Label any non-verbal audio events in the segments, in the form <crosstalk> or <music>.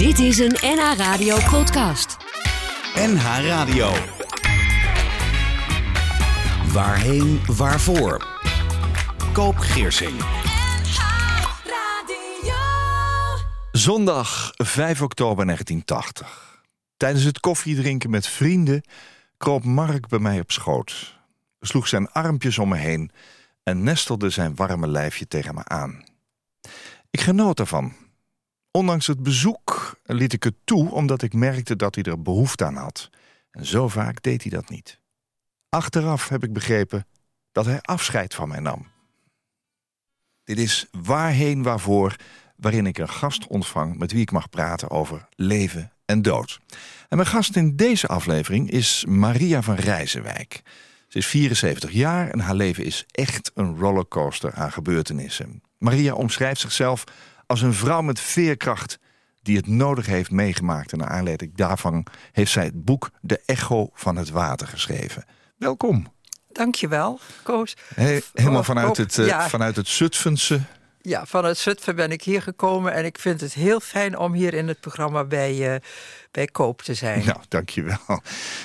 Dit is een NH Radio podcast. NH Radio. Waarheen, waarvoor? Koop Geersing. Zondag 5 oktober 1980. Tijdens het koffiedrinken met vrienden kroop Mark bij mij op schoot. Sloeg zijn armpjes om me heen en nestelde zijn warme lijfje tegen me aan. Ik genoot ervan. Ondanks het bezoek liet ik het toe omdat ik merkte dat hij er behoefte aan had. En zo vaak deed hij dat niet. Achteraf heb ik begrepen dat hij afscheid van mij nam. Dit is Waarheen Waarvoor, waarin ik een gast ontvang met wie ik mag praten over leven en dood. En mijn gast in deze aflevering is Maria van Rijzenwijk. Ze is 74 jaar en haar leven is echt een rollercoaster aan gebeurtenissen. Maria omschrijft zichzelf als een vrouw met veerkracht die het nodig heeft meegemaakt. En naar aanleiding daarvan heeft zij het boek De Echo van het Water geschreven. Welkom. Dankjewel, Koos. helemaal vanuit het, uh, vanuit het Zutphense. Ja, vanuit Zutphen ben ik hier gekomen en ik vind het heel fijn om hier in het programma bij, uh, bij Koop te zijn. Nou, dankjewel.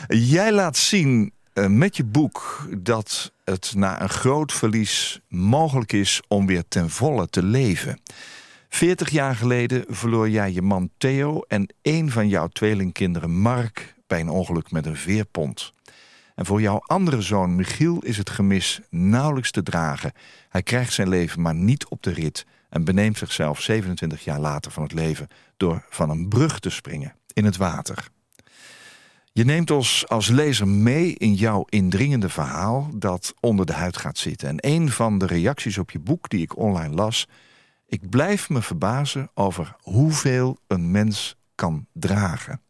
Jij laat zien uh, met je boek dat het na een groot verlies mogelijk is om weer ten volle te leven. 40 jaar geleden verloor jij je man Theo en één van jouw tweelingkinderen Mark bij een ongeluk met een veerpont. En voor jouw andere zoon Michiel is het gemis nauwelijks te dragen. Hij krijgt zijn leven maar niet op de rit en beneemt zichzelf 27 jaar later van het leven door van een brug te springen in het water. Je neemt ons als lezer mee in jouw indringende verhaal dat onder de huid gaat zitten. En een van de reacties op je boek die ik online las ik blijf me verbazen over hoeveel een mens kan dragen.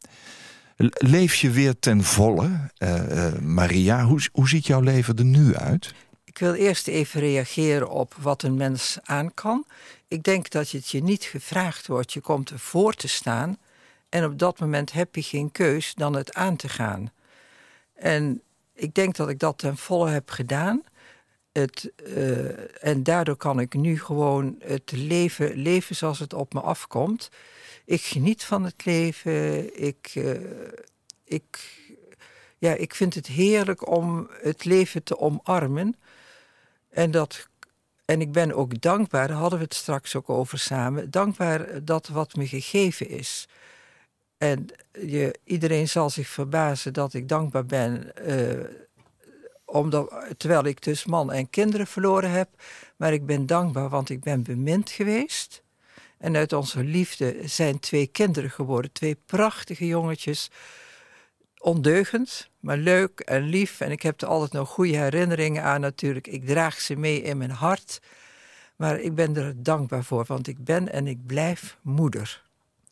Leef je weer ten volle, uh, uh, Maria? Hoe, hoe ziet jouw leven er nu uit? Ik wil eerst even reageren op wat een mens aan kan. Ik denk dat het je niet gevraagd wordt. Je komt ervoor te staan. En op dat moment heb je geen keus dan het aan te gaan. En ik denk dat ik dat ten volle heb gedaan. Het, uh, en daardoor kan ik nu gewoon het leven leven zoals het op me afkomt. Ik geniet van het leven. Ik, uh, ik, ja, ik vind het heerlijk om het leven te omarmen. En, dat, en ik ben ook dankbaar, daar hadden we het straks ook over samen, dankbaar dat wat me gegeven is. En je, iedereen zal zich verbazen dat ik dankbaar ben. Uh, omdat, terwijl ik dus man en kinderen verloren heb. Maar ik ben dankbaar, want ik ben bemind geweest. En uit onze liefde zijn twee kinderen geworden. Twee prachtige jongetjes. Ondeugend, maar leuk en lief. En ik heb er altijd nog goede herinneringen aan natuurlijk. Ik draag ze mee in mijn hart. Maar ik ben er dankbaar voor, want ik ben en ik blijf moeder.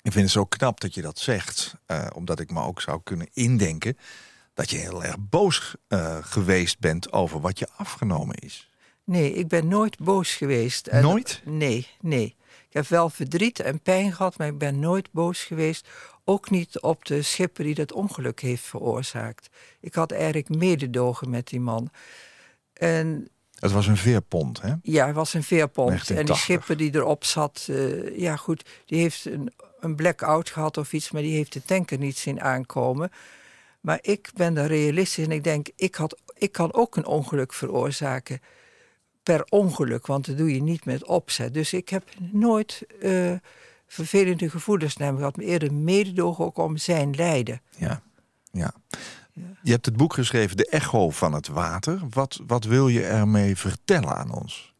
Ik vind het zo knap dat je dat zegt. Uh, omdat ik me ook zou kunnen indenken dat je heel erg boos uh, geweest bent over wat je afgenomen is. Nee, ik ben nooit boos geweest. En nooit? Nee, nee. Ik heb wel verdriet en pijn gehad, maar ik ben nooit boos geweest. Ook niet op de schipper die dat ongeluk heeft veroorzaakt. Ik had eigenlijk mededogen met die man. En het was een veerpont, hè? Ja, het was een veerpont. En die schipper die erop zat, uh, ja goed, die heeft een, een blackout gehad of iets, maar die heeft de tanker niet zien aankomen. Maar ik ben daar realistisch en ik denk, ik, had, ik kan ook een ongeluk veroorzaken. Per ongeluk, want dat doe je niet met opzet. Dus ik heb nooit uh, vervelende gevoelens naar hem gehad, maar eerder mededogen ook om zijn lijden. Ja, ja. Je hebt het boek geschreven, De Echo van het Water. Wat, wat wil je ermee vertellen aan ons?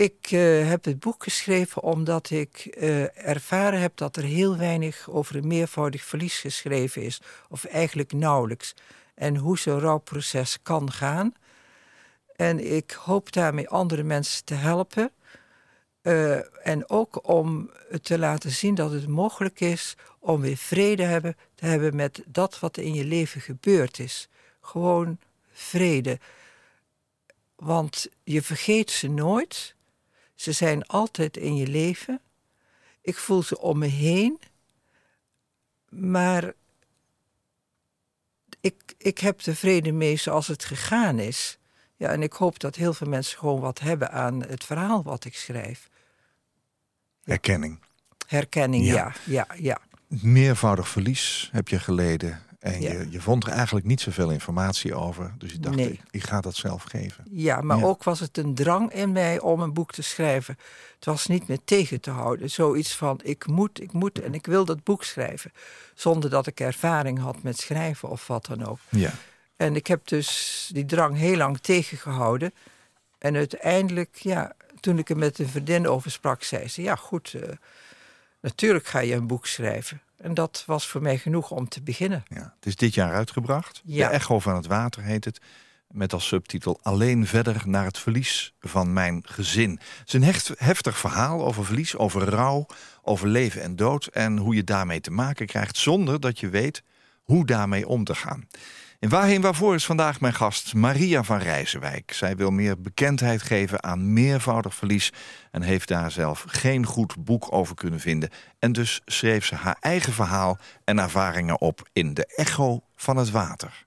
Ik uh, heb het boek geschreven omdat ik uh, ervaren heb dat er heel weinig over een meervoudig verlies geschreven is, of eigenlijk nauwelijks. En hoe zo'n rouwproces kan gaan. En ik hoop daarmee andere mensen te helpen. Uh, en ook om te laten zien dat het mogelijk is om weer vrede hebben, te hebben met dat wat in je leven gebeurd is. Gewoon vrede. Want je vergeet ze nooit. Ze zijn altijd in je leven. Ik voel ze om me heen. Maar ik, ik heb de vrede mee zoals het gegaan is. Ja, en ik hoop dat heel veel mensen gewoon wat hebben aan het verhaal wat ik schrijf. Herkenning. Herkenning, ja, ja, ja. meervoudig verlies heb je geleden. En Ja. je, je vond er eigenlijk niet zoveel informatie over. Dus je dacht, Nee. ik, ik ga dat zelf geven. Ja, maar Ja. ook was het een drang in mij om een boek te schrijven. Het was niet meer tegen te houden. Zoiets van, ik moet, ik moet en ik wil dat boek schrijven. Zonder dat ik ervaring had met schrijven of wat dan ook. Ja. En ik heb dus die drang heel lang tegengehouden. En uiteindelijk, ja, toen ik er met een vriendin over sprak, zei ze: Ja, goed, eh, natuurlijk ga je een boek schrijven. En dat was voor mij genoeg om te beginnen. Ja, het is dit jaar uitgebracht. Ja. De Echo van het Water heet het. Met als subtitel Alleen verder naar het verlies van mijn gezin. Het is een hecht, heftig verhaal over verlies, over rouw, over leven en dood. En hoe je daarmee te maken krijgt zonder dat je weet hoe daarmee om te gaan. En waarheen waarvoor is vandaag mijn gast Maria van Rijzenwijk. Zij wil meer bekendheid geven aan meervoudig verlies... en heeft daar zelf geen goed boek over kunnen vinden. En dus schreef ze haar eigen verhaal en ervaringen op... in de echo van het water.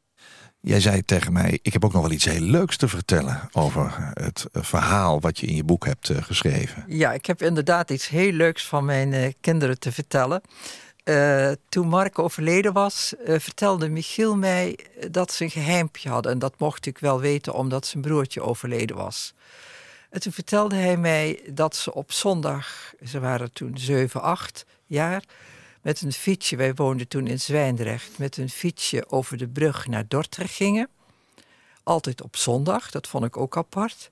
Jij zei tegen mij, ik heb ook nog wel iets heel leuks te vertellen... over het verhaal wat je in je boek hebt eh, geschreven. Ja, ik heb inderdaad iets heel leuks van mijn eh, kinderen te vertellen. Eh, toen Mark overleden was, eh, vertelde Michiel mij dat ze een geheimpje hadden. En dat mocht ik wel weten omdat zijn broertje overleden was. En toen vertelde hij mij dat ze op zondag, ze waren toen 7, 8 jaar, met een fietsje, wij woonden toen in Zwijndrecht, met een fietsje over de brug naar Dordrecht gingen. Altijd op zondag, dat vond ik ook apart.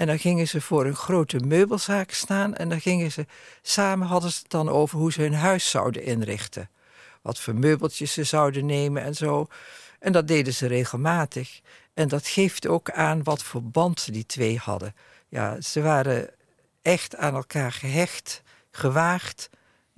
En dan gingen ze voor een grote meubelzaak staan en dan gingen ze samen hadden ze het dan over hoe ze hun huis zouden inrichten. Wat voor meubeltjes ze zouden nemen en zo. En dat deden ze regelmatig. En dat geeft ook aan wat voor band die twee hadden. Ja, ze waren echt aan elkaar gehecht, gewaagd.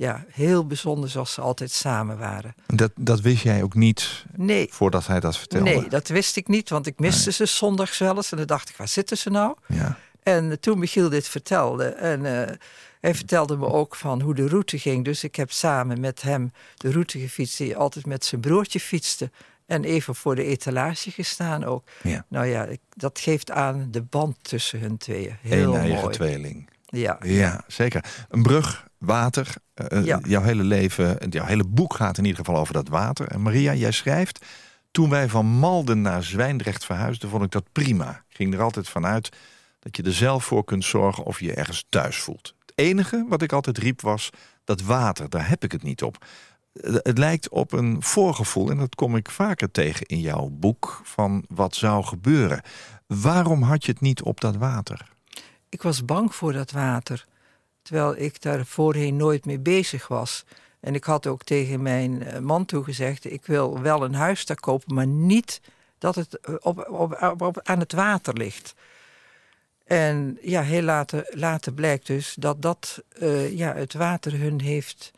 Ja, heel bijzonder zoals ze altijd samen waren. Dat, dat wist jij ook niet Nee, voordat hij dat vertelde? nee, dat wist ik niet, want ik miste ze zondags wel eens. En dan dacht ik, waar zitten ze nou? Ja. En toen Michiel dit vertelde, en eh, hij vertelde me ook van hoe de route ging. Dus ik heb samen met hem de route gefietst die altijd met zijn broertje fietste. En even voor de etalage gestaan ook. Ja. Nou ja, ik- dat geeft aan de band tussen hun tweeën. Heel Een eigen mooi. tweeling. Ja. Ja, zeker. Een brug, water. eh, Ja. Jouw hele leven, jouw hele boek gaat in ieder geval over dat water. En Maria, jij schrijft... Toen wij van Malden naar Zwijndrecht verhuisden, vond ik dat prima. Ik ging er altijd vanuit dat je er zelf voor kunt zorgen of je je ergens thuis voelt. Het enige wat ik altijd riep was dat water, daar heb ik het niet op. Eh, Het lijkt op een voorgevoel, en dat kom ik vaker tegen in jouw boek, van wat zou gebeuren. Waarom had je het niet op dat water? Ik was bang voor dat water. Terwijl ik daar voorheen nooit mee bezig was. En ik had ook tegen mijn eh, man toegezegd: ik wil wel een huis daar kopen, maar niet dat het eh, op, op, op, aan het water ligt. En ja, heel later, later blijkt dus dat dat eh, ja, het water hun, heeft,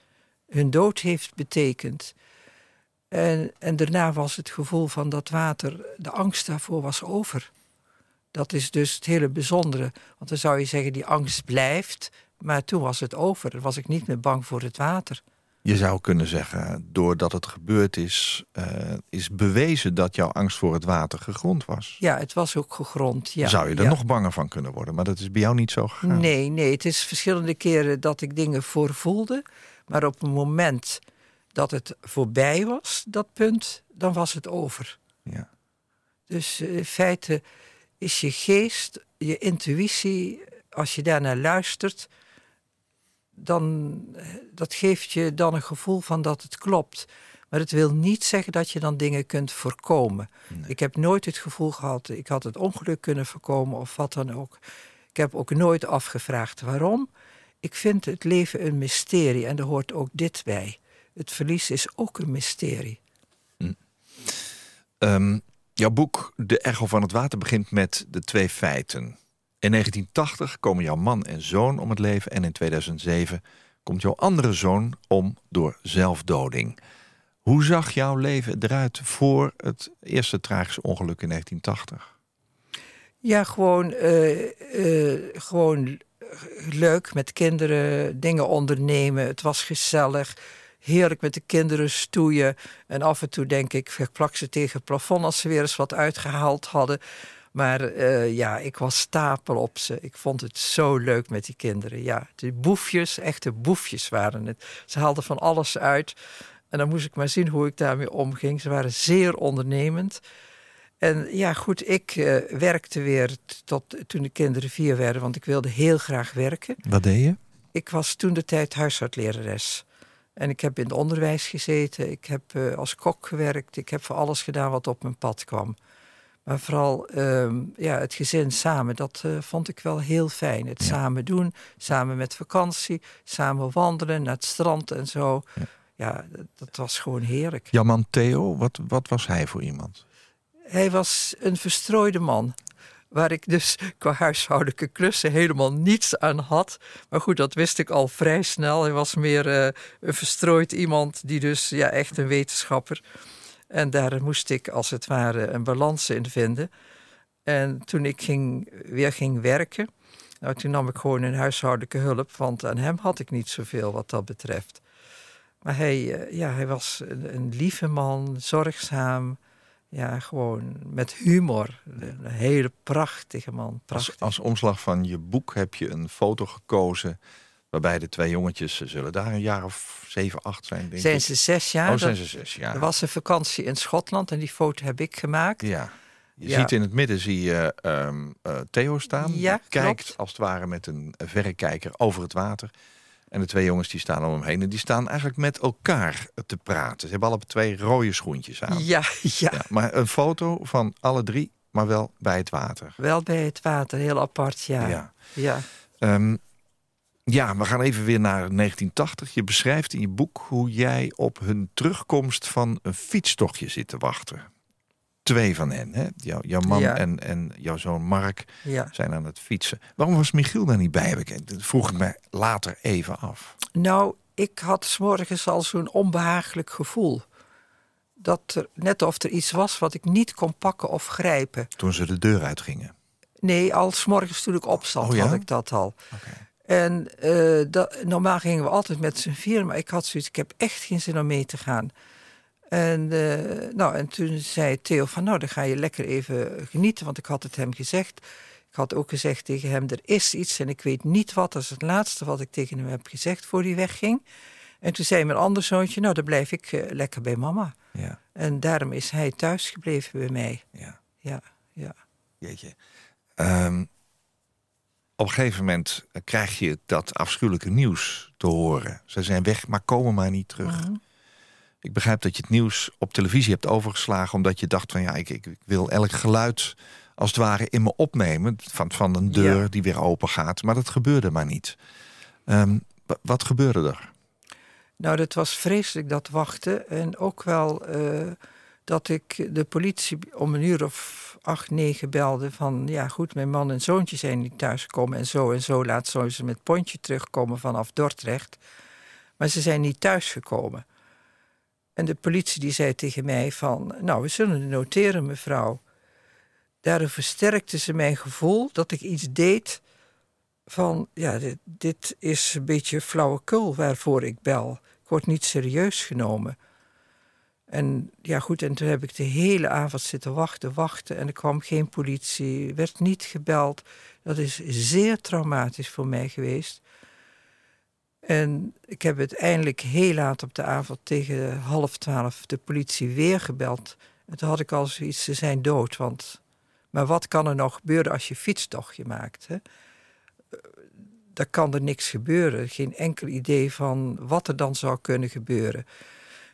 hun dood heeft betekend. En, en daarna was het gevoel van dat water, de angst daarvoor was over. Dat is dus het hele bijzondere. Want dan zou je zeggen, die angst blijft. Maar toen was het over. Dan was ik niet meer bang voor het water. Je zou kunnen zeggen, doordat het gebeurd is, eh, is bewezen dat jouw angst voor het water gegrond was. Ja, het was ook gegrond. Ja, zou je er ja. nog banger van kunnen worden, maar dat is bij jou niet zo gegaan. Nee, nee. Het is verschillende keren dat ik dingen voorvoelde. Maar op het moment dat het voorbij was, dat punt, dan was het over. Ja. Dus eh, in feite is je geest, je intuïtie, als je daarnaar luistert, dan eh, dat geeft je dan een gevoel van dat het klopt. Maar het wil niet zeggen dat je dan dingen kunt voorkomen. Ik heb nooit het gevoel gehad, ik had het ongeluk kunnen voorkomen of wat dan ook. Ik heb ook nooit afgevraagd waarom. Ik vind het leven een mysterie en er hoort ook dit bij. Het verlies is ook een mysterie. Ehm, jouw boek De Echo van het Water begint met de twee feiten. In 1980 komen jouw man en zoon om het leven en in 2007 komt jouw andere zoon om door zelfdoding. Hoe zag jouw leven eruit voor het eerste tragische ongeluk in 1980? Ja, gewoon, eh, eh, gewoon leuk met kinderen, dingen ondernemen. Het was gezellig. Heerlijk met de kinderen stoeien. En af en toe denk ik, ik plak ze tegen het plafond als ze weer eens wat uitgehaald hadden. Maar eh, ja, ik was stapel op ze. Ik vond het zo leuk met die kinderen. Ja, de boefjes, echte boefjes waren het. Ze haalden van alles uit. En dan moest ik maar zien hoe ik daarmee omging. Ze waren zeer ondernemend. En ja, goed, ik uh, werkte weer tot toen de kinderen vier werden, want ik wilde heel graag werken. Wat deed je? Ik was toen de tijd huisartslerares. En ik heb in het onderwijs gezeten, ik heb uh, als kok gewerkt, ik heb voor alles gedaan wat op mijn pad kwam. Maar vooral uh, ja, het gezin samen, dat uh, vond ik wel heel fijn. Het ja. samen doen, samen met vakantie, samen wandelen naar het strand en zo. Ja, ja dat, dat, was gewoon heerlijk. Jouw man Theo, wat, wat was hij voor iemand? Hij was een verstrooide man. Waar ik dus qua huishoudelijke klussen helemaal niets aan had. Maar goed, dat wist ik al vrij snel. Hij was meer uh, een verstrooid iemand, die dus ja, echt een wetenschapper. En daar moest ik als het ware een balans in vinden. En toen ik ging, weer ging werken, nou, toen nam ik gewoon een huishoudelijke hulp, want aan hem had ik niet zoveel wat dat betreft. Maar hij, ja, hij was een lieve man, zorgzaam ja, gewoon met humor. Een hele prachtige man. Prachtig. Als, als, omslag van je boek heb je een foto gekozen... waarbij de twee jongetjes, ze zullen daar een jaar of zeven, acht zijn, denk zijn ik. ze zes jaar? Oh, zijn ze zes jaar. Er was een vakantie in Schotland en die foto heb ik gemaakt. Ja. Je ja. ziet in het midden zie je um, uh, Theo staan. Ja, kijkt klopt. als het ware met een verrekijker over het water. En de twee jongens die staan om hem heen. En die staan eigenlijk met elkaar te praten. Ze hebben alle twee rode schoentjes aan. Ja, ja. ja maar een foto van alle drie, maar wel bij het water. Wel bij het water, heel apart, ja. Ja, ja. Um, ja we gaan even weer naar 1980. Je beschrijft in je boek hoe jij op hun terugkomst van een fietstochtje zit te wachten twee van hen. Hè? Jouw, jouw man Ja. en, en jouw zoon Mark ja. zijn aan het fietsen. Waarom was Michiel daar niet bij? Dat vroeg ik me later even af. Nou, ik had 's morgens al zo'n onbehagelijk gevoel. Dat er, net of er iets was wat ik niet kon pakken of grijpen. Toen ze de deur uitgingen. Nee, al 's morgens toen ik opzat Oh ja? had ik dat al. En eh, dat, normaal gingen we altijd met z'n vier, maar ik had zoiets, ik heb echt geen zin om mee te gaan. En, eh, nou, en toen zei Theo van, nou, dan ga je lekker even genieten, want ik had het hem gezegd. Ik had ook gezegd tegen hem, er is iets en ik weet niet wat. Dat is het laatste wat ik tegen hem heb gezegd voor hij wegging. En toen zei mijn ander zoontje, nou, dan blijf ik eh, lekker bij mama. Ja, En daarom is hij thuis gebleven bij mij. ja. Ja, ja. Jeetje. Ehm, op een gegeven moment krijg je dat afschuwelijke nieuws te horen. Ze zijn weg, maar komen maar niet terug. Mhm. Ik begrijp dat je het nieuws op televisie hebt overgeslagen... omdat je dacht van ja, ik, ik, wil elk geluid als het ware in me opnemen... van, van een deur Ja. die weer open gaat. Maar dat gebeurde maar niet. Ehm, wa- wat gebeurde er? Nou, dat was vreselijk dat wachten. En ook wel eh, dat ik de politie om een uur of acht, negen belde van... ja goed, mijn man en zoontje zijn niet thuisgekomen... en zo en zo laat ze met Pontje terugkomen vanaf Dordrecht. Maar ze zijn niet thuisgekomen. En de politie die zei tegen mij van... nou, we zullen het noteren, mevrouw. Daardoor versterkte ze mijn gevoel dat ik iets deed van... ja, dit, dit is een beetje flauwekul waarvoor ik bel. Ik word niet serieus genomen. En ja, goed, en toen heb ik de hele avond zitten wachten, wachten. En er kwam geen politie, werd niet gebeld. Dat is zeer traumatisch voor mij geweest. En ik heb uiteindelijk heel laat op de avond tegen half twaalf de politie weer gebeld. En toen had ik al zoiets, ze zijn dood. Want, maar wat kan er nou gebeuren als je fietstochtje maakt? Hè? daar kan er niks gebeuren. Geen enkel idee van wat er dan zou kunnen gebeuren.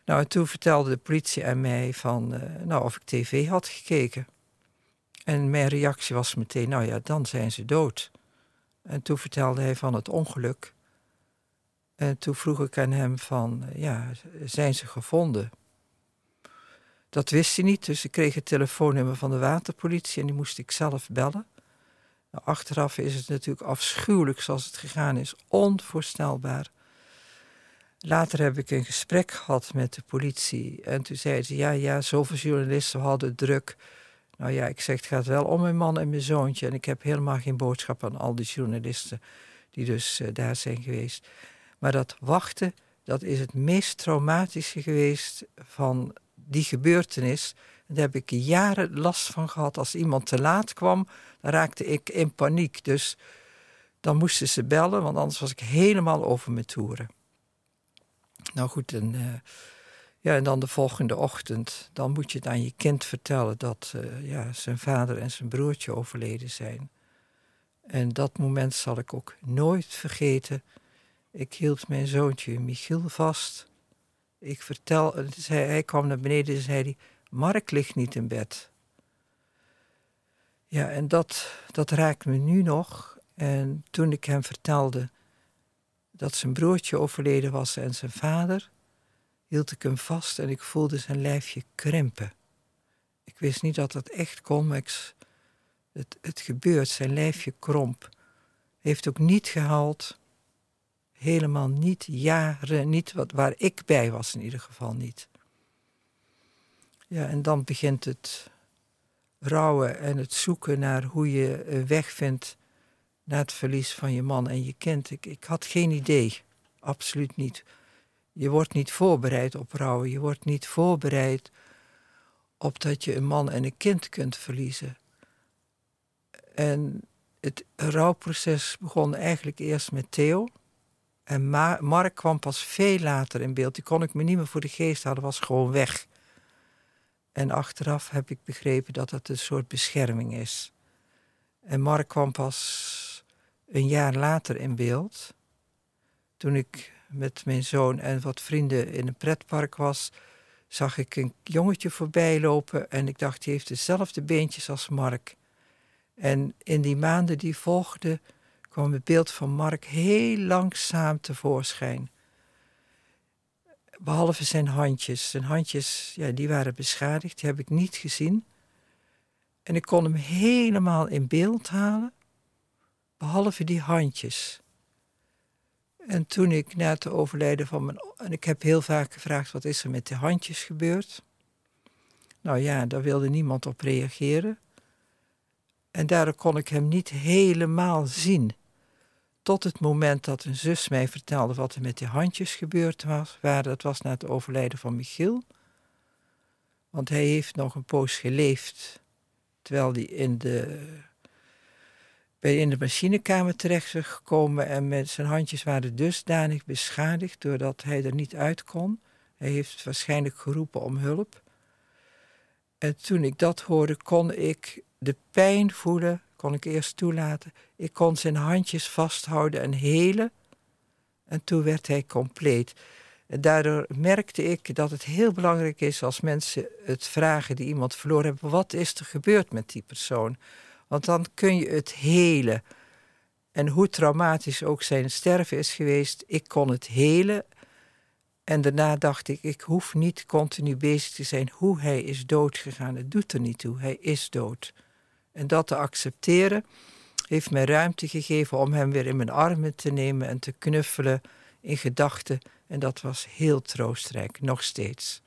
Nou, en toen vertelde de politie aan mij van, eh, nou, of ik tv had gekeken. En mijn reactie was meteen, nou ja, dan zijn ze dood. En toen vertelde hij van het ongeluk. En toen vroeg ik aan hem van, ja, zijn ze gevonden? Dat wist hij niet, dus ik kreeg het telefoonnummer van de waterpolitie en die moest ik zelf bellen. Nou, achteraf is het natuurlijk afschuwelijk zoals het gegaan is, onvoorstelbaar. Later heb ik een gesprek gehad met de politie en toen zeiden ze, ja, ja, zoveel journalisten hadden druk. Nou ja, ik zeg, het gaat wel om mijn man en mijn zoontje en ik heb helemaal geen boodschap aan al die journalisten die dus eh, daar zijn geweest. Maar dat wachten, dat is het meest traumatische geweest van die gebeurtenis. Daar heb ik jaren last van gehad. Als iemand te laat kwam, dan raakte ik in paniek. Dus dan moesten ze bellen, want anders was ik helemaal over mijn toeren. Nou goed, en, uh, ja, en dan de volgende ochtend, dan moet je het aan je kind vertellen dat uh, ja, zijn vader en zijn broertje overleden zijn. En dat moment zal ik ook nooit vergeten. Ik hield mijn zoontje Michiel vast. Ik vertel, hij, hij kwam naar beneden en zei Mark ligt niet in bed. Ja, en dat, dat raakt me nu nog. En toen ik hem vertelde dat zijn broertje overleden was en zijn vader, hield ik hem vast en ik voelde zijn lijfje krimpen. Ik wist niet dat dat echt kon, maar het, het gebeurt. Zijn lijfje kromp. Heeft ook niet gehaald. Helemaal niet, jaren niet, wat, waar ik bij was in ieder geval niet. Ja, en dan begint het rouwen en het zoeken naar hoe je een weg vindt na het verlies van je man en je kind. Ik, ik had geen idee, absoluut niet. Je wordt niet voorbereid op rouwen. Je wordt niet voorbereid op dat je een man en een kind kunt verliezen. En het rouwproces begon eigenlijk eerst met Theo. En Mark kwam pas veel later in beeld. Die kon ik me niet meer voor de geest houden, was gewoon weg. En achteraf heb ik begrepen dat het een soort bescherming is. En Mark kwam pas een jaar later in beeld. Toen ik met mijn zoon en wat vrienden in een pretpark was, zag ik een jongetje voorbij lopen en ik dacht, die heeft dezelfde beentjes als Mark. En in die maanden die volgden kwam het beeld van Mark heel langzaam tevoorschijn. Behalve zijn handjes. Zijn handjes, ja, die waren beschadigd, die heb ik niet gezien. En ik kon hem helemaal in beeld halen, behalve die handjes. En toen ik na het overlijden van mijn... En ik heb heel vaak gevraagd, wat is er met die handjes gebeurd? Nou ja, daar wilde niemand op reageren. En daardoor kon ik hem niet helemaal zien. Tot het moment dat een zus mij vertelde wat er met die handjes gebeurd was. Waar, dat was na het overlijden van Michiel. Want hij heeft nog een poos geleefd. Terwijl hij in de, bij in de machinekamer terecht was gekomen. En met zijn handjes waren dusdanig beschadigd doordat hij er niet uit kon. Hij heeft waarschijnlijk geroepen om hulp. En toen ik dat hoorde, kon ik de pijn voelen, kon ik eerst toelaten. Ik kon zijn handjes vasthouden en helen. En toen werd hij compleet. En daardoor merkte ik dat het heel belangrijk is als mensen het vragen die iemand verloren hebben: wat is er gebeurd met die persoon? Want dan kun je het helen. En hoe traumatisch ook zijn sterven is geweest, ik kon het helen. En daarna dacht ik, ik hoef niet continu bezig te zijn hoe hij is doodgegaan. Het doet er niet toe, hij is dood. En dat te accepteren heeft mij ruimte gegeven om hem weer in mijn armen te nemen en te knuffelen in gedachten. En dat was heel troostrijk, nog steeds.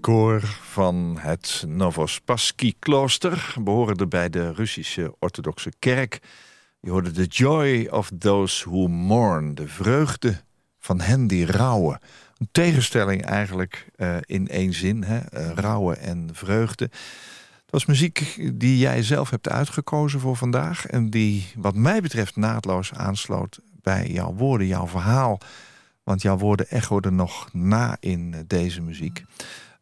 Koor van het Novospassky klooster... behorende bij de Russische orthodoxe kerk. Je hoorde The Joy of Those Who Mourn. De vreugde van hen die rouwen. Een tegenstelling eigenlijk uh, in één zin. Hè? Uh, rouwen en vreugde. Het was muziek die jij zelf hebt uitgekozen voor vandaag... en die wat mij betreft naadloos aansloot bij jouw woorden, jouw verhaal... Want jouw woorden echoden nog na in eh, deze muziek.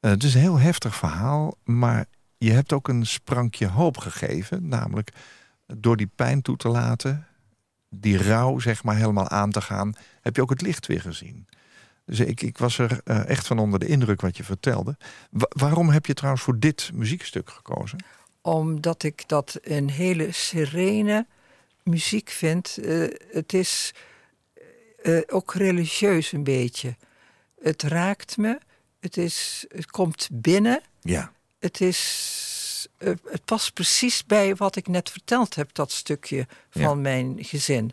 Uh, het is een heel heftig verhaal, maar je hebt ook een sprankje hoop gegeven. Namelijk door die pijn toe te laten, die rouw zeg maar helemaal aan te gaan... heb je ook het licht weer gezien. Dus ik, ik was er uh, echt van onder de indruk wat je vertelde. Wa waarom heb je trouwens voor dit muziekstuk gekozen? Omdat ik dat een hele serene muziek vind. Uh, het is ook religieus een beetje. Het raakt me. Het, is, het komt binnen. Ja. Het, is, uh, het past precies bij wat ik net verteld heb, dat stukje van ja. mijn gezin.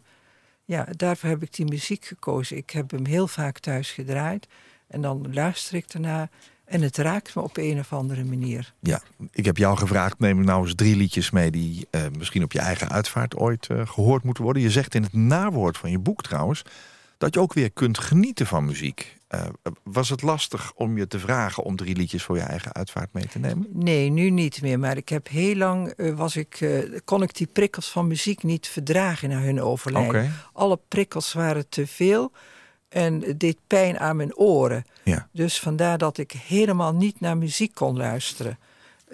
Ja, daarvoor heb ik die muziek gekozen. Ik heb hem heel vaak thuis gedraaid. En dan luister ik ernaar. En het raakt me op een of andere manier. Ja, ik heb jou gevraagd, neem nou eens drie liedjes mee... die uh, misschien op je eigen uitvaart ooit uh, gehoord moeten worden. Je zegt in het nawoord van je boek trouwens dat je ook weer kunt genieten van muziek. Uh, was het lastig om je te vragen om drie liedjes voor je eigen uitvaart mee te nemen? Nee, nu niet meer. Maar ik heb heel lang uh, was ik, uh, kon ik die prikkels van muziek niet verdragen na hun overlijden. Okay. Alle prikkels waren te veel en het deed pijn aan mijn oren. Ja. Dus vandaar dat ik helemaal niet naar muziek kon luisteren.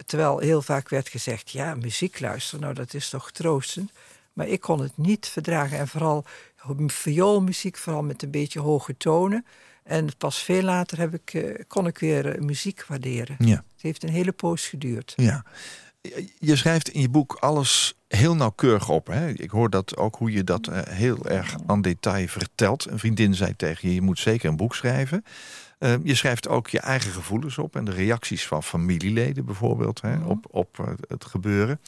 Terwijl heel vaak werd gezegd, ja, muziek luisteren, nou dat is toch troostend. Maar ik kon het niet verdragen. En vooral vioolmuziek, vooral met een beetje hoge tonen. En pas veel later heb ik, uh, kon ik weer uh, muziek waarderen. Ja. Het heeft een hele poos geduurd. Ja. Je schrijft in je boek alles heel nauwkeurig op. Hè? Ik hoor dat ook hoe je dat uh, heel erg aan detail vertelt. Een vriendin zei tegen je, je moet zeker een boek schrijven. je schrijft ook je eigen gevoelens op. En de reacties van familieleden bijvoorbeeld hè, op, op het gebeuren.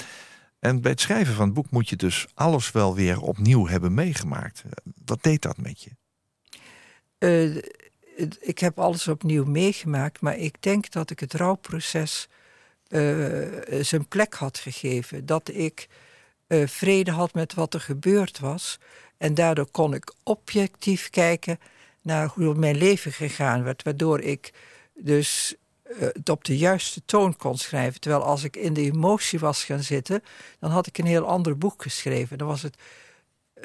En bij het schrijven van het boek moet je dus alles wel weer opnieuw hebben meegemaakt. Wat deed dat met je? Uh, ik heb alles opnieuw meegemaakt, maar ik denk dat ik het rouwproces uh, zijn plek had gegeven. Dat ik uh, vrede had met wat er gebeurd was. En daardoor kon ik objectief kijken naar hoe mijn leven gegaan werd. Waardoor ik dus het op de juiste toon kon schrijven. Terwijl als ik in de emotie was gaan zitten, dan had ik een heel ander boek geschreven. Dan was het,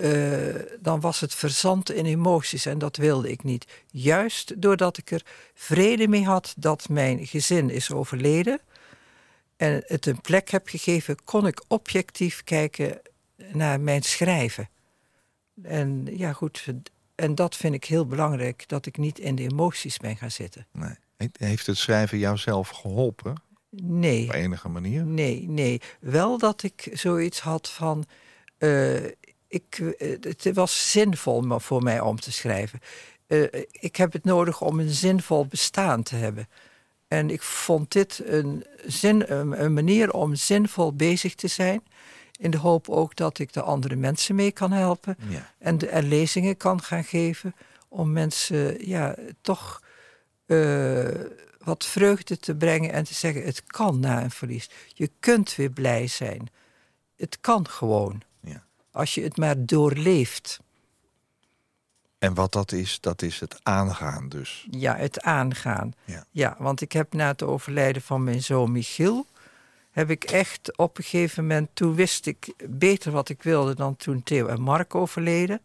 uh, dan was het verzand in emoties en dat wilde ik niet. Juist doordat ik er vrede mee had dat mijn gezin is overleden en het een plek heb gegeven, kon ik objectief kijken naar mijn schrijven. En ja, goed. En dat vind ik heel belangrijk, dat ik niet in de emoties ben gaan zitten. Nee. Heeft het schrijven jou zelf geholpen? Nee. Op enige manier? Nee, nee. Wel dat ik zoiets had van... Uh, ik, uh, het was zinvol voor mij om te schrijven. Uh, ik heb het nodig om een zinvol bestaan te hebben. En ik vond dit een, zin, een, een manier om zinvol bezig te zijn. In de hoop ook dat ik de andere mensen mee kan helpen. Ja. En, de, en lezingen kan gaan geven. Om mensen ja, toch uh, wat vreugde te brengen en te zeggen: het kan na een verlies. Je kunt weer blij zijn. Het kan gewoon. Als je het maar doorleeft. En wat dat is, dat is het aangaan dus. Ja, het aangaan. Ja, ja want ik heb na het overlijden van mijn zoon Michiel... heb ik echt op een gegeven moment... toen wist ik beter wat ik wilde dan toen Theo en Mark overleden.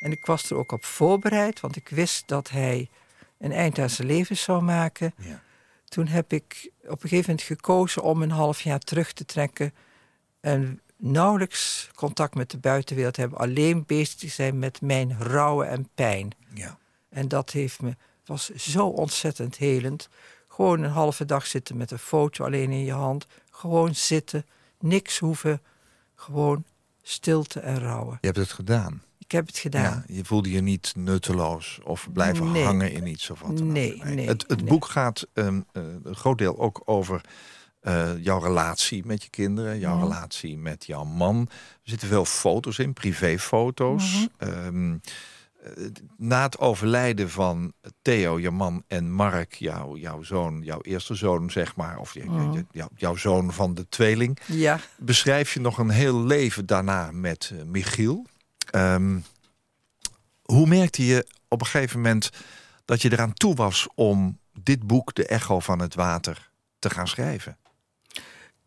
En ik was er ook op voorbereid, want ik wist dat hij een eind aan zijn leven zou maken. Ja. Toen heb ik op een gegeven moment gekozen om een half jaar terug te trekken. En nauwelijks contact met de buitenwereld te hebben. Alleen bezig zijn met mijn rouwen en pijn. Ja. En dat heeft me, was zo ontzettend helend. Gewoon een halve dag zitten met een foto alleen in je hand. Gewoon zitten, niks hoeven. Gewoon stilte en rouwen. Je hebt het gedaan. Ik heb het gedaan. Ja, je voelde je niet nutteloos of blijven Nee. hangen in iets of wat. dan ook. Nee, nee, het het boek gaat um, uh, een groot deel ook over uh, jouw relatie met je kinderen, jouw Mhm. relatie met jouw man. Er zitten veel foto's in, privéfoto's. Mhm. Ehm, na het overlijden van Theo, je man, en Mark, jou, jouw zoon, jouw eerste zoon, zeg maar, of je, Mm. jou- jouw zoon van de tweeling, Ja, beschrijf je nog een heel leven daarna met eh, Michiel. Ehm, hoe merkte je op een gegeven moment dat je eraan toe was om dit boek, De Echo van het Water, te gaan schrijven?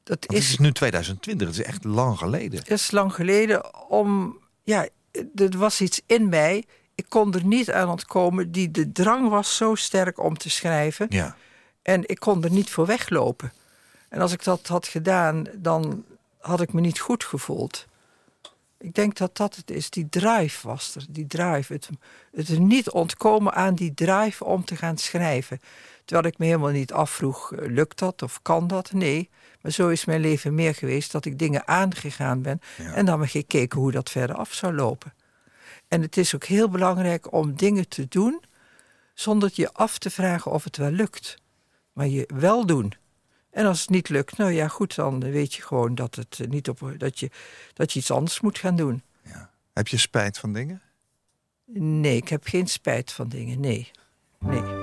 Dat Want het is is nu 2020, het is echt lang geleden. is lang geleden om. Ja, er was iets in mij. Ik kon er niet aan ontkomen. Die, de drang was zo sterk om te schrijven. Ja. En ik kon er niet voor weglopen. En als ik dat had gedaan, dan had ik me niet goed gevoeld. Ik denk dat dat het is. Die drive was er. Die drive. Het, het niet ontkomen aan die drive om te gaan schrijven. Terwijl ik me helemaal niet afvroeg, eh, lukt dat of kan dat? Nee. Maar zo is mijn leven meer geweest dat ik dingen aangegaan ben. En dan maar gekeken hoe dat verder af zou lopen. En het is ook heel belangrijk om dingen te doen zonder je af te vragen of het wel lukt. Maar je wel doen. En als het niet lukt, nou ja, goed, dan weet je gewoon dat, het eh, niet op, dat, je, dat je iets anders moet gaan doen. Heb je spijt van dingen? Nee, ik heb geen spijt van dingen. Nee. Nee.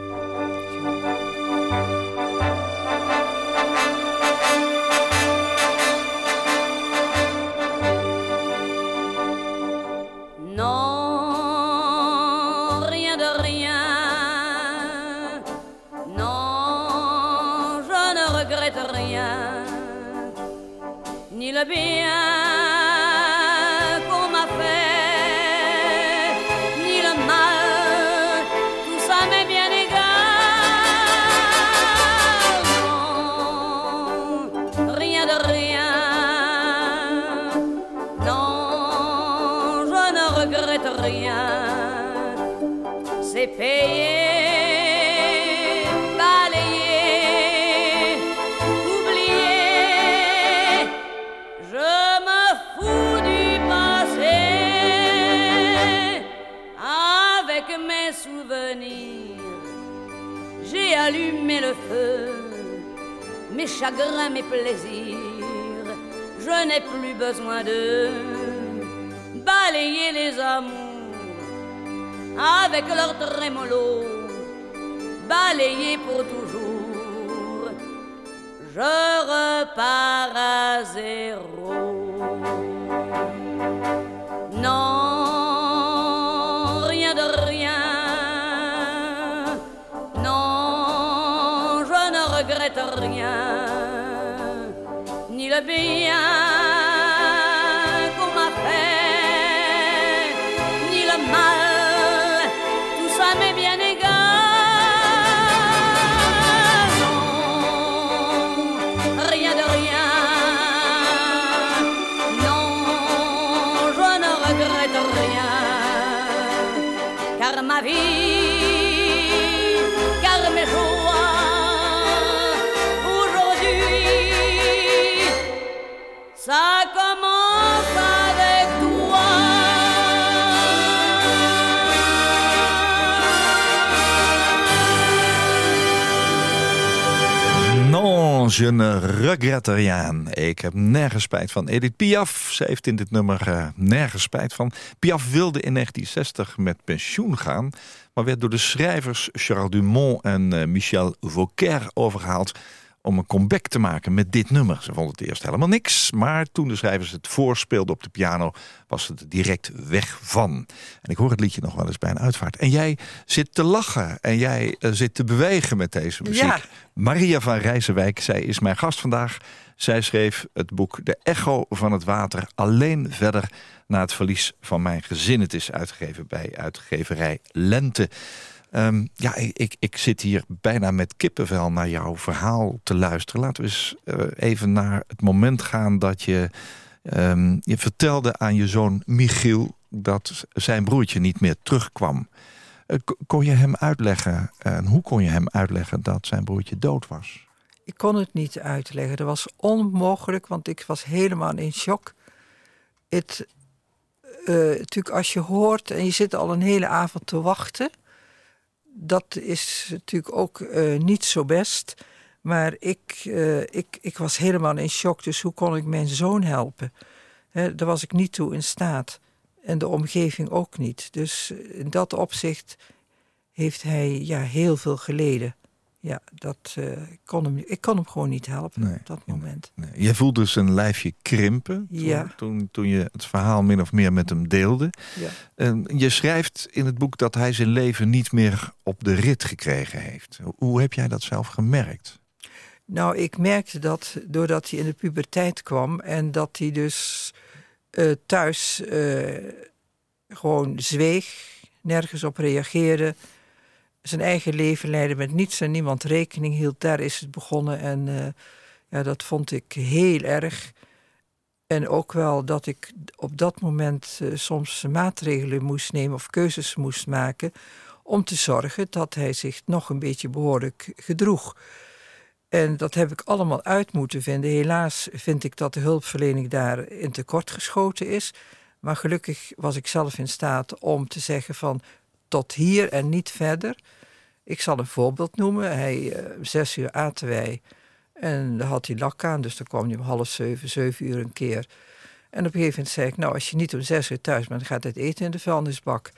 gabi chagrins, mes plaisirs. Je n'ai plus besoin de balayer les amours avec leur trémolo, balayer pour toujours. Je repars à zéro. Non, rien de rien. Non, je ne regrette rien, bien je ne regrette rien. Ik heb nergens spijt van. Edith Piaf, ze heeft in dit nummer eh, nergens spijt van. Piaf wilde in 1960 met pensioen gaan... maar werd door de schrijvers Charles Dumont en eh, Michel Vauquer overgehaald... om een comeback te maken met dit nummer. Ze vonden het eerst helemaal niks... maar toen de schrijvers het voorspeelden op de piano... was het direct weg van. En ik hoor het liedje nog wel eens bij een uitvaart. En jij zit te lachen en jij eh, zit te bewegen met deze muziek. Ja. Maria van Rijzenwijk, zij is mijn gast vandaag. Zij schreef het boek De Echo van het Water alleen verder na het verlies van mijn gezin. Het is uitgegeven bij uitgeverij Lente. Ehm, ja, ik, ik zit hier bijna met kippenvel naar jouw verhaal te luisteren. Laten we eens eh, even naar het moment gaan dat je... ehm, je vertelde aan je zoon Michiel dat zijn broertje niet meer terugkwam. Eh, kon je hem uitleggen, en hoe kon je hem uitleggen dat zijn broertje dood was? Ik kon het niet uitleggen. Dat was onmogelijk, want ik was helemaal in shock. Het, eh, natuurlijk, als je hoort en je zit al een hele avond te wachten, dat is natuurlijk ook eh, niet zo best. Maar ik, eh, ik, ik was helemaal in shock, dus hoe kon ik mijn zoon helpen? Daar was ik niet toe in staat. En de omgeving ook niet. Dus in dat opzicht heeft hij ja, heel veel geleden. Ja, dat uh, kon hem, ik kon hem gewoon niet helpen Nee, op dat moment. Nee. Je voelde zijn lijfje krimpen toen, Ja. toen, toen je het verhaal min of meer met hem deelde. Ja. En je schrijft in het boek dat hij zijn leven niet meer op de rit gekregen heeft. Hoe heb jij dat zelf gemerkt? Nou, ik merkte dat doordat hij in de puberteit kwam en dat hij dus eh, thuis eh, gewoon zweeg, nergens op reageerde, zijn eigen leven leidde met niets en niemand rekening hield. Daar is het begonnen en eh, ja, dat vond ik heel erg. En ook wel dat ik op dat moment eh, soms maatregelen moest nemen of keuzes moest maken om te zorgen dat hij zich nog een beetje behoorlijk gedroeg. En dat heb ik allemaal uit moeten vinden. Helaas vind ik dat de hulpverlening daar in tekort geschoten is. Maar gelukkig was ik zelf in staat om te zeggen van tot hier en niet verder. Ik zal een voorbeeld noemen. Hij, eh, zes uur aten wij en dan had hij lak aan. Dus dan kwam hij om half zeven, zeven uur een keer. En op een gegeven moment zei ik, nou als je niet om zes uur thuis bent, gaat het eten in de vuilnisbak.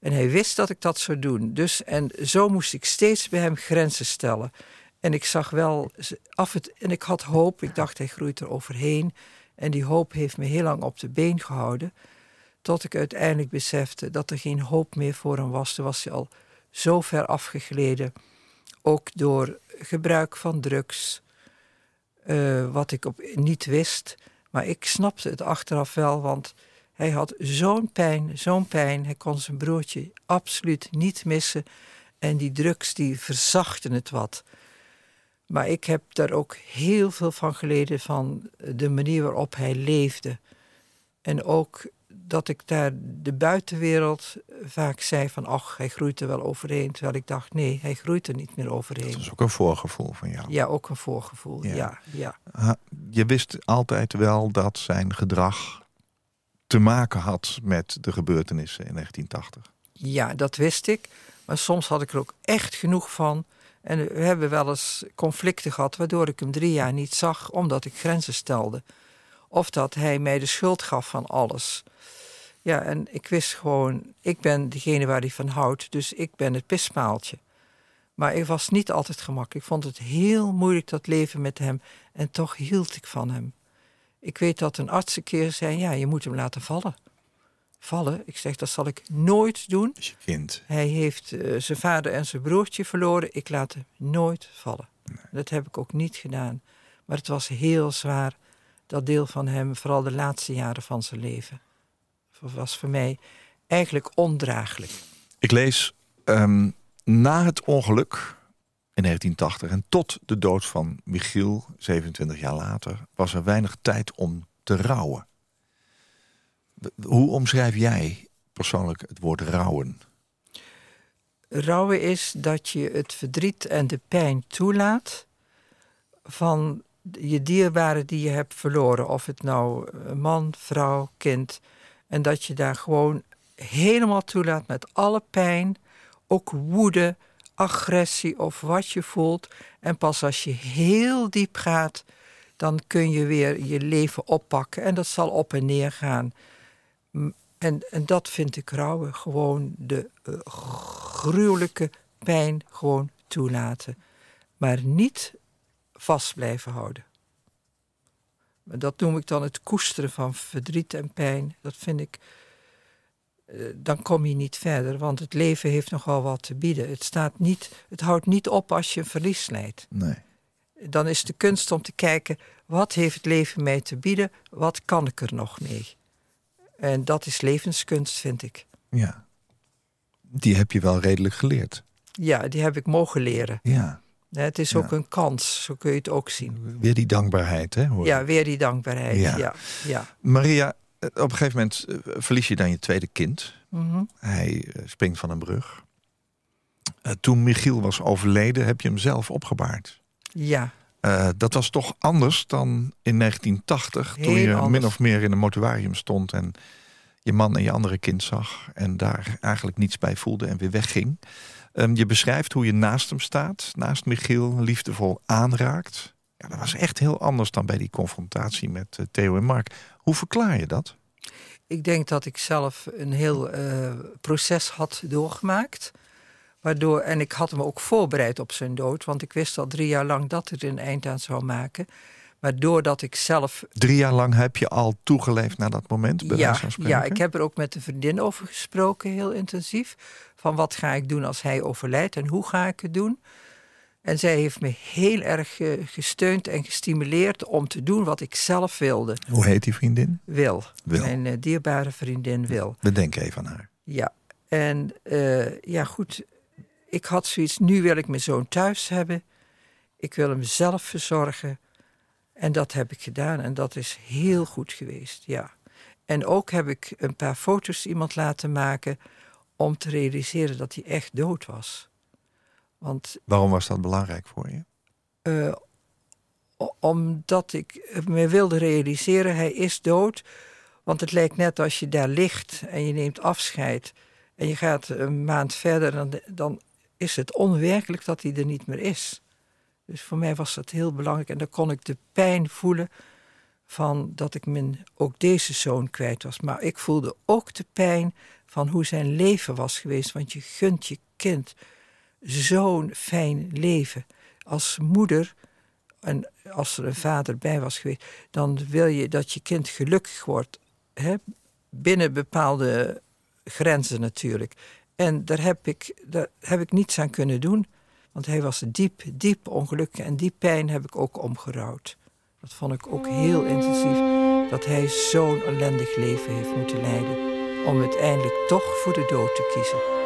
En hij wist dat ik dat zou doen. Dus, en zo moest ik steeds bij hem grenzen stellen. En ik zag wel af het. En ik had hoop. Ik dacht, hij groeit er overheen. En die hoop heeft me heel lang op de been gehouden. Tot ik uiteindelijk besefte dat er geen hoop meer voor hem was. Toen was hij al zo ver afgegleden. Ook door gebruik van drugs. eh, wat ik op, niet wist. Maar ik snapte het achteraf wel, want hij had zo'n pijn, zo'n pijn. Hij kon zijn broertje absoluut niet missen. En die drugs die verzachten het wat. Maar ik heb daar ook heel veel van geleden van de manier waarop hij leefde. En ook dat ik daar de buitenwereld vaak zei van... ach, hij groeit er wel overheen. Terwijl ik dacht, nee, hij groeit er niet meer overheen. Dat is ook een voorgevoel van jou. Ja, ook een voorgevoel, Ja. ja. ja, Ha- Je wist altijd wel dat zijn gedrag te maken had met de gebeurtenissen in 1980. Ja, dat wist ik. Maar soms had ik er ook echt genoeg van. En we hebben wel eens conflicten gehad waardoor ik hem drie jaar niet zag, omdat ik grenzen stelde. Of dat hij mij de schuld gaf van alles. Ja, en ik wist gewoon, ik ben degene waar hij van houdt, dus ik ben het pispaaltje. Maar ik was niet altijd gemakkelijk. Ik vond het heel moeilijk dat leven met hem. En toch hield ik van hem. Ik weet dat een arts een keer zei: Ja, je moet hem laten vallen. Vallen? Ik zeg: Dat zal ik nooit doen. Is je kind. Hij heeft eh, zijn vader en zijn broertje verloren. Ik laat hem nooit vallen. Dat heb ik ook niet gedaan. Maar het was heel zwaar, dat deel van hem, vooral de laatste jaren van zijn leven. Was voor mij eigenlijk ondraaglijk. Ik lees ehm, na het ongeluk in 1980 en tot de dood van Michiel, 27 jaar later, was er weinig tijd om te rouwen. Hoe omschrijf jij persoonlijk het woord rouwen? Rouwen is dat je het verdriet en de pijn toelaat van je dierbaren die je hebt verloren. Of het nou eh, man, vrouw, kind. En dat je daar gewoon helemaal toelaat met alle pijn, ook woede, agressie of wat je voelt. En pas als je heel diep gaat, dan kun je weer je leven oppakken. En dat zal op en neer gaan. En, en dat vind ik rouwen. Gewoon de eh, gruwelijke pijn gewoon toelaten. Maar niet vast blijven houden. Dat noem ik dan het koesteren van verdriet en pijn. Dat vind ik. eh, Dan kom je niet verder, want het leven heeft nogal wat te bieden. Het, staat niet, het houdt niet op als je een verlies leidt. Nee. Dan is de kunst om te kijken: wat heeft het leven mij te bieden? Wat kan ik er nog mee? En dat is levenskunst, vind ik. Ja. Die heb je wel redelijk geleerd. Ja, die heb ik mogen leren. Ja. Het is Ja. ook een kans, zo kun je het ook zien. Weer die dankbaarheid, hè? hoor Ja, weer die dankbaarheid. Ja. Ja, ja. Maria, eh, op een gegeven moment eh, verlies je dan je tweede kind. Mhm. Hij eh, springt van een brug. Toen Michiel was overleden, heb je hem zelf opgebaard. ja. Dat was toch anders dan in 1980, toen je anders. min of meer in een mortuarium stond en je man en je andere kind zag en daar eigenlijk niets bij voelde en weer wegging. Ehm, je beschrijft hoe je naast hem staat, naast Michiel, liefdevol aanraakt. Ja, dat was echt heel anders dan bij die confrontatie met eh, Theo en Mark. Hoe verklaar je dat? Ik denk dat ik zelf een heel eh, proces had doorgemaakt. Waardoor, en ik had me ook voorbereid op zijn dood, want ik wist al drie jaar lang dat het een eind aan zou maken. Maar doordat ik zelf. Drie jaar lang heb je al toegeleefd naar dat moment? Ja, ja, ik heb er ook met een vriendin over gesproken, heel intensief. Van wat ga ik doen als hij overlijdt en hoe ga ik het doen? En zij heeft me heel erg eh, gesteund en gestimuleerd om te doen wat ik zelf wilde. Hoe heet die vriendin? Wil. Wil. Mijn eh, dierbare vriendin Wil. Bedenk even aan haar. Ja, en eh, ja goed, ik had zoiets, nu wil ik mijn zoon thuis hebben. Ik wil hem zelf verzorgen. En dat heb ik gedaan en dat is heel goed geweest, ja. En ook heb ik een paar foto's iemand laten maken om te realiseren dat hij echt dood was. Want Waarom was dat belangrijk voor je? eh, omdat ik me wilde realiseren, hij is dood. Want het lijkt net als je daar ligt en je neemt afscheid en je gaat een maand verder, dan, dan is het onwerkelijk dat hij er niet meer is. Dus voor mij was dat heel belangrijk en dan kon ik de pijn voelen van dat ik mijn, ook deze zoon kwijt was. Maar ik voelde ook de pijn van hoe zijn leven was geweest, want je gunt je kind zo'n fijn leven. Als moeder, en als er een vader bij was geweest, dan wil je dat je kind gelukkig wordt. Hè? Binnen bepaalde grenzen natuurlijk. En daar heb, ik, daar heb ik niets aan kunnen doen. Want hij was diep, diep ongelukkig. En die pijn heb ik ook omgerouwd. Dat vond ik ook heel intensief. Dat hij zo'n ellendig leven heeft moeten leiden. Om uiteindelijk toch voor de dood te kiezen.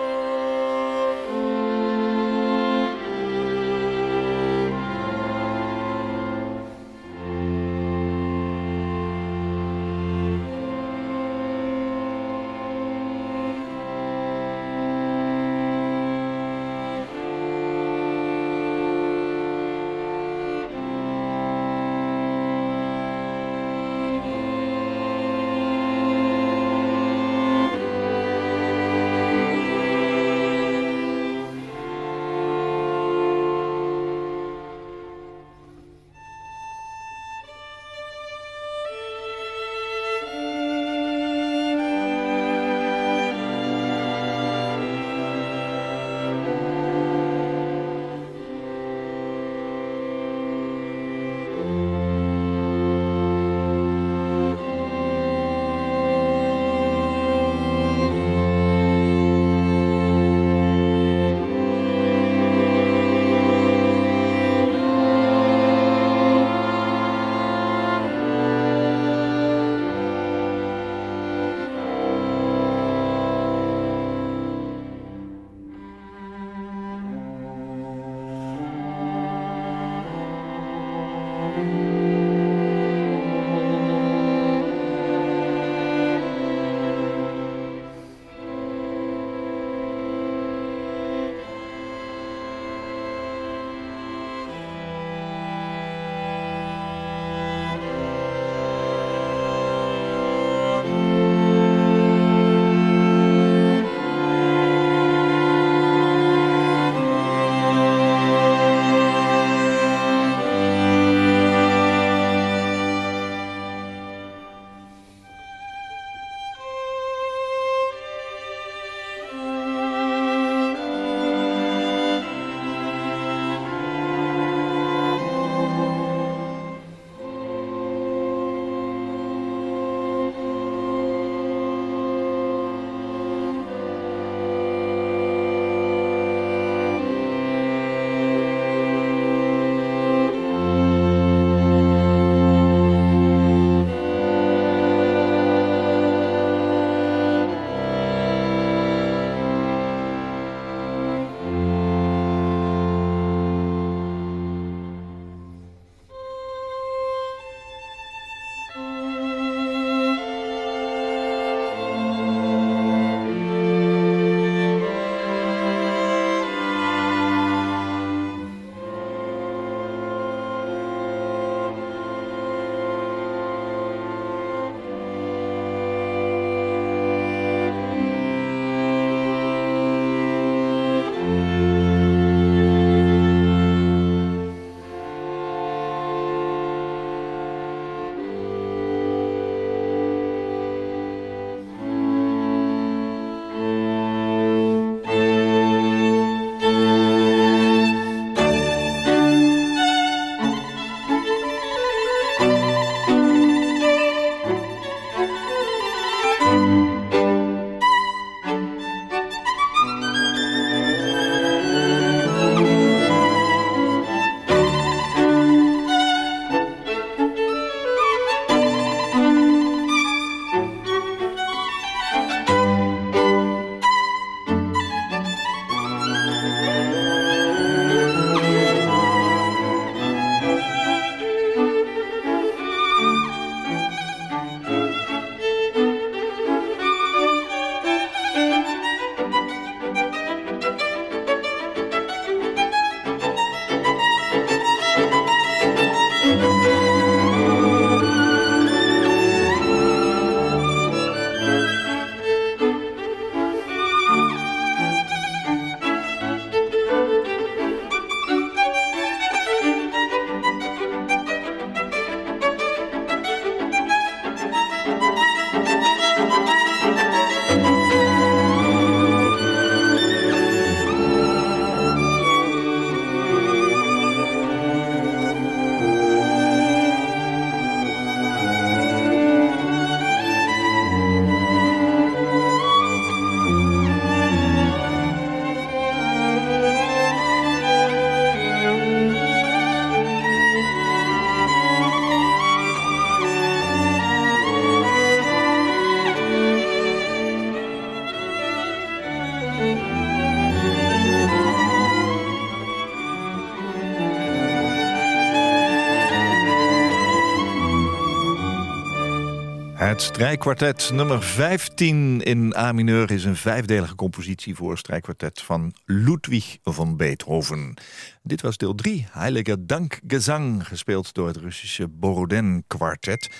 Het strijkkwartet nummer 15 in A mineur is een vijfdelige compositie voor strijkkwartet van Ludwig van Beethoven. Dit was deel 3, Heilige Dankgezang, gespeeld door het Russische Borodin kwartet.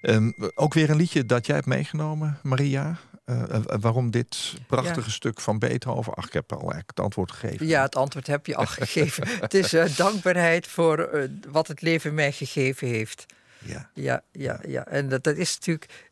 Ehm, ook weer een liedje dat jij hebt meegenomen, Maria. Uh, waarom dit prachtige stuk van Beethoven? Ach, ik heb al eigenlijk het antwoord gegeven. Ja, het antwoord heb je al gegeven. <laughs> het is uh, dankbaarheid voor uh, wat het leven mij gegeven heeft. Ja, ja, ja. ja. En dat, dat is natuurlijk.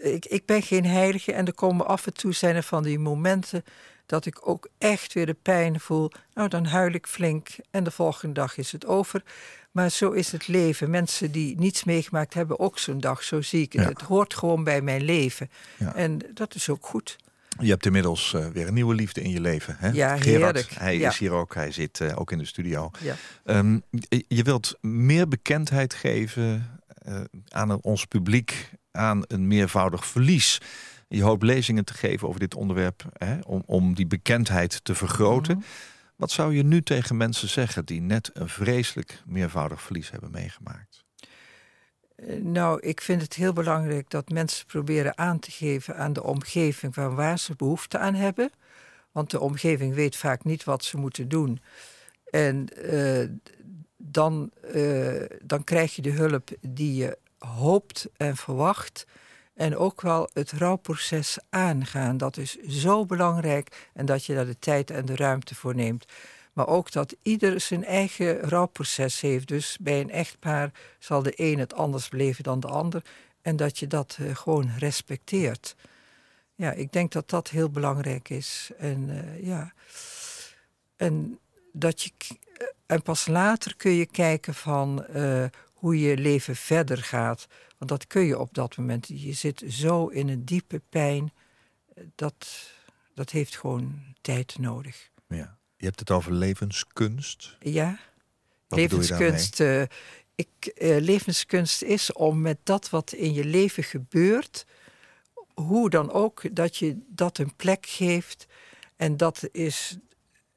ik, ik ben geen heilige en er komen af en toe zijn er van die momenten dat ik ook echt weer de pijn voel. Nou, dan huil ik flink en de volgende dag is het over. Maar zo is het leven. Mensen die niets meegemaakt hebben ook zo'n dag. Zo zie ik het. Het hoort gewoon bij mijn leven. En dat is ook goed. Je hebt inmiddels uh, weer een nieuwe liefde in je leven. Hè? Ja, Gerard, heerlijk. Hij ja. is hier ook. Hij zit uh, ook in de studio. Ja. Um, je wilt meer bekendheid geven uh, aan ons publiek aan een meervoudig verlies. Je hoopt lezingen te geven over dit onderwerp hè, om, om die bekendheid te vergroten. Mhm. Wat zou je nu tegen mensen zeggen die net een vreselijk meervoudig verlies hebben meegemaakt? Nou, ik vind het heel belangrijk dat mensen proberen aan te geven aan de omgeving van waar ze behoefte aan hebben. Want de omgeving weet vaak niet wat ze moeten doen. En uh, dan, uh, dan krijg je de hulp die je hoopt en verwacht. En ook wel het rouwproces aangaan. Dat is zo belangrijk en dat je daar de tijd en de ruimte voor neemt. Maar ook dat ieder zijn eigen rouwproces heeft. Dus bij een echtpaar zal de een het anders beleven dan de ander. En dat je dat uh, gewoon respecteert. Ja, ik denk dat dat heel belangrijk is. En uh, ja. En dat je. En pas later kun je kijken van hoe je leven verder gaat. Want dat kun je op dat moment. Je zit zo in een diepe pijn. Dat, dat heeft gewoon tijd nodig. Ja. Je hebt het over levenskunst. Ja, wat levenskunst. Uh, ik, uh, levenskunst is om met dat wat in je leven gebeurt, hoe dan ook, dat je dat een plek geeft. En dat, is,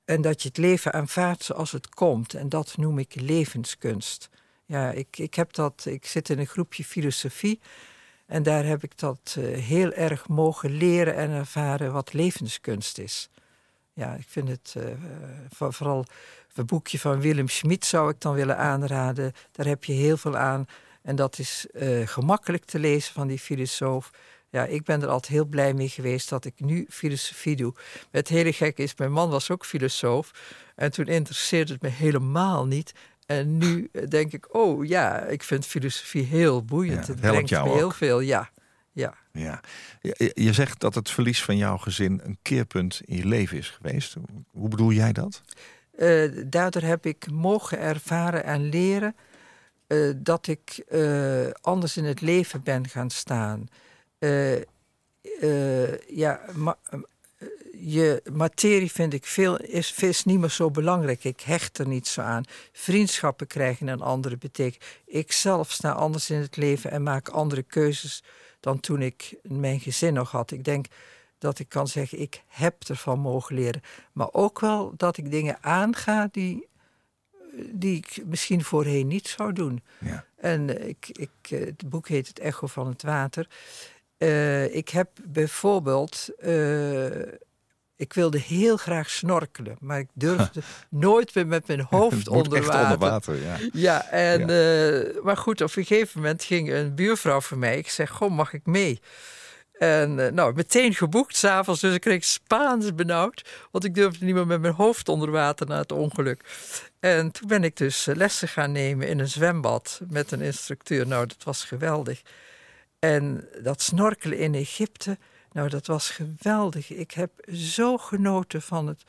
en dat je het leven aanvaardt zoals het komt. En dat noem ik levenskunst. Ja, ik, ik, heb dat, ik zit in een groepje filosofie. En daar heb ik dat uh, heel erg mogen leren en ervaren wat levenskunst is. Ja, ik vind het uh, vooral het boekje van Willem Schmid zou ik dan willen aanraden. Daar heb je heel veel aan. En dat is uh, gemakkelijk te lezen van die filosoof. Ja, ik ben er altijd heel blij mee geweest dat ik nu filosofie doe. Het hele gek is, mijn man was ook filosoof. En toen interesseerde het me helemaal niet. En nu denk ik, oh ja, ik vind filosofie heel boeiend. Ja, het brengt me heel ook. veel, ja. Ja. Ja. Je, je zegt dat het verlies van jouw gezin een keerpunt in je leven is geweest. Hoe bedoel jij dat? Uh, daardoor heb ik mogen ervaren en leren uh, dat ik uh, anders in het leven ben gaan staan. ja, ma je materie vind ik veel, is, is niet meer zo belangrijk. Ik hecht er niet zo aan. Vriendschappen krijgen een andere betekenis. Ik zelf sta anders in het leven en maak andere keuzes dan toen ik mijn gezin nog had. Ik denk dat ik kan zeggen, ik heb ervan mogen leren. Maar ook wel dat ik dingen aanga die, die ik misschien voorheen niet zou doen. Ja. En ik, ik, het boek heet Het Echo van het Water. Uh, ik heb bijvoorbeeld... Uh, ik wilde heel graag snorkelen, maar ik durfde <laughs> nooit meer met mijn hoofd onder water. onder water. Ja, ja, en, ja. Uh, maar goed, op een gegeven moment ging een buurvrouw van mij. Ik zeg, goh, mag ik mee? En uh, nou, meteen geboekt s'avonds, dus ik kreeg Spaans benauwd. Want ik durfde niet meer met mijn hoofd onder water na het ongeluk. En toen ben ik dus lessen gaan nemen in een zwembad met een instructeur. Nou, dat was geweldig. En dat snorkelen in Egypte, nou, dat was geweldig. Ik heb zo genoten van het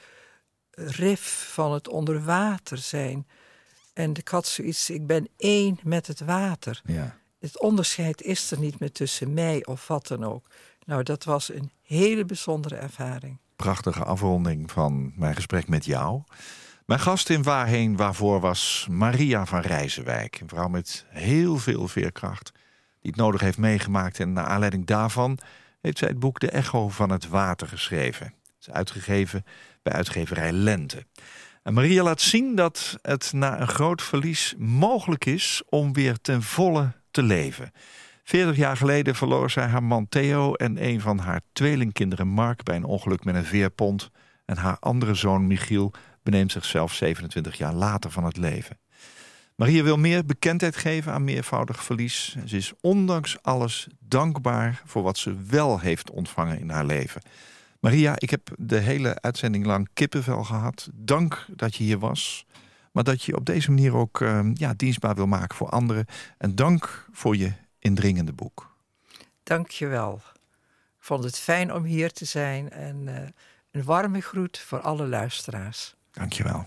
rif, van het onder water zijn. En ik had zoiets, ik ben één met het water. Ja. Het onderscheid is er niet meer tussen mij of wat dan ook. Nou, dat was een hele bijzondere ervaring. Prachtige afronding van mijn gesprek met jou. Mijn gast in Waarheen Waarvoor was Maria van Rijzenwijk. Een vrouw met heel veel veerkracht die het nodig heeft meegemaakt. En naar aanleiding daarvan heeft zij het boek De Echo van het Water geschreven. Het is uitgegeven bij uitgeverij Lente. En Maria laat zien dat het na een groot verlies mogelijk is om weer ten volle te leven. 40 jaar geleden verloor zij haar man Theo en een van haar tweelingkinderen Mark bij een ongeluk met een veerpont. En haar andere zoon Michiel beneemt zichzelf 27 jaar later van het leven. Maria wil meer bekendheid geven aan meervoudig verlies. Ze is ondanks alles dankbaar voor wat ze wel heeft ontvangen in haar leven. Maria, ik heb de hele uitzending lang kippenvel gehad. Dank dat je hier was. Maar dat je op deze manier ook uh, ja, dienstbaar wil maken voor anderen. En dank voor je indringende boek. Dank je wel. Ik vond het fijn om hier te zijn. En uh, een warme groet voor alle luisteraars. Dank je wel.